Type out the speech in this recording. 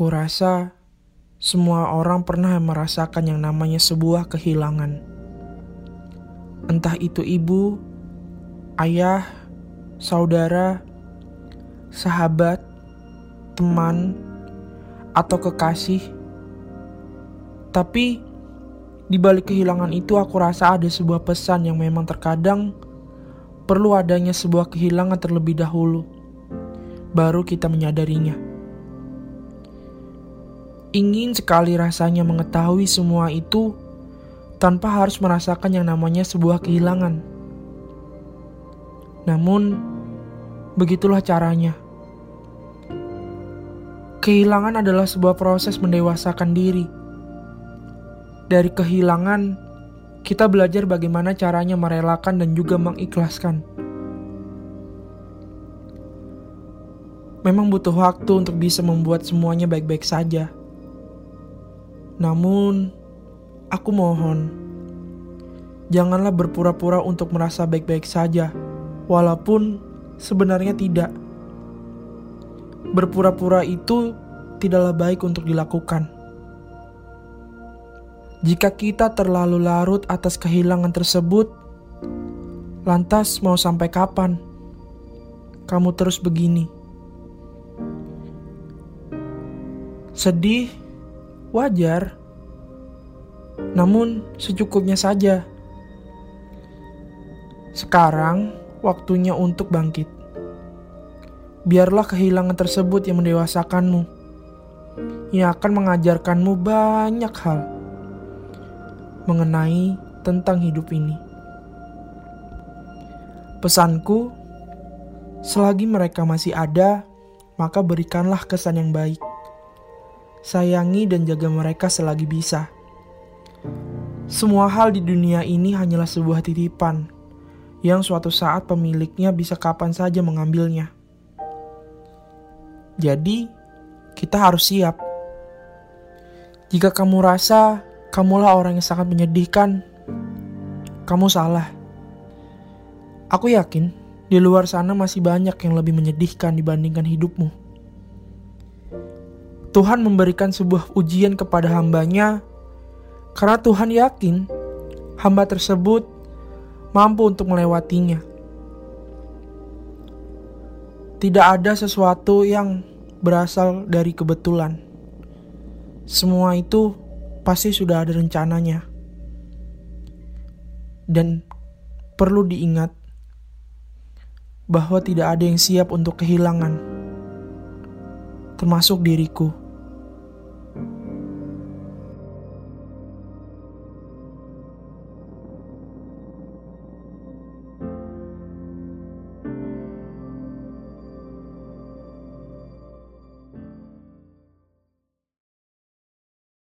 Aku rasa semua orang pernah merasakan yang namanya sebuah kehilangan. Entah itu ibu, ayah, saudara, sahabat, teman, atau kekasih. Tapi di balik kehilangan itu aku rasa ada sebuah pesan yang memang terkadang perlu adanya sebuah kehilangan terlebih dahulu. Baru kita menyadarinya. Ingin sekali rasanya mengetahui semua itu tanpa harus merasakan yang namanya sebuah kehilangan. Namun, begitulah caranya. Kehilangan adalah sebuah proses mendewasakan diri. Dari kehilangan, kita belajar bagaimana caranya merelakan dan juga mengikhlaskan. Memang butuh waktu untuk bisa membuat semuanya baik-baik saja. Namun, aku mohon, janganlah berpura-pura untuk merasa baik-baik saja, walaupun sebenarnya tidak. Berpura-pura itu tidaklah baik untuk dilakukan. Jika kita terlalu larut atas kehilangan tersebut, lantas mau sampai kapan kamu terus begini? Sedih wajar, namun secukupnya saja. Sekarang waktunya untuk bangkit. Biarlah kehilangan tersebut yang mendewasakanmu, yang akan mengajarkanmu banyak hal mengenai tentang hidup ini. Pesanku, selagi mereka masih ada, maka berikanlah kesan yang baik sayangi dan jaga mereka selagi bisa. Semua hal di dunia ini hanyalah sebuah titipan yang suatu saat pemiliknya bisa kapan saja mengambilnya. Jadi, kita harus siap. Jika kamu rasa kamulah orang yang sangat menyedihkan, kamu salah. Aku yakin di luar sana masih banyak yang lebih menyedihkan dibandingkan hidupmu. Tuhan memberikan sebuah ujian kepada hambanya karena Tuhan yakin hamba tersebut mampu untuk melewatinya. Tidak ada sesuatu yang berasal dari kebetulan. Semua itu pasti sudah ada rencananya. Dan perlu diingat bahwa tidak ada yang siap untuk kehilangan, termasuk diriku.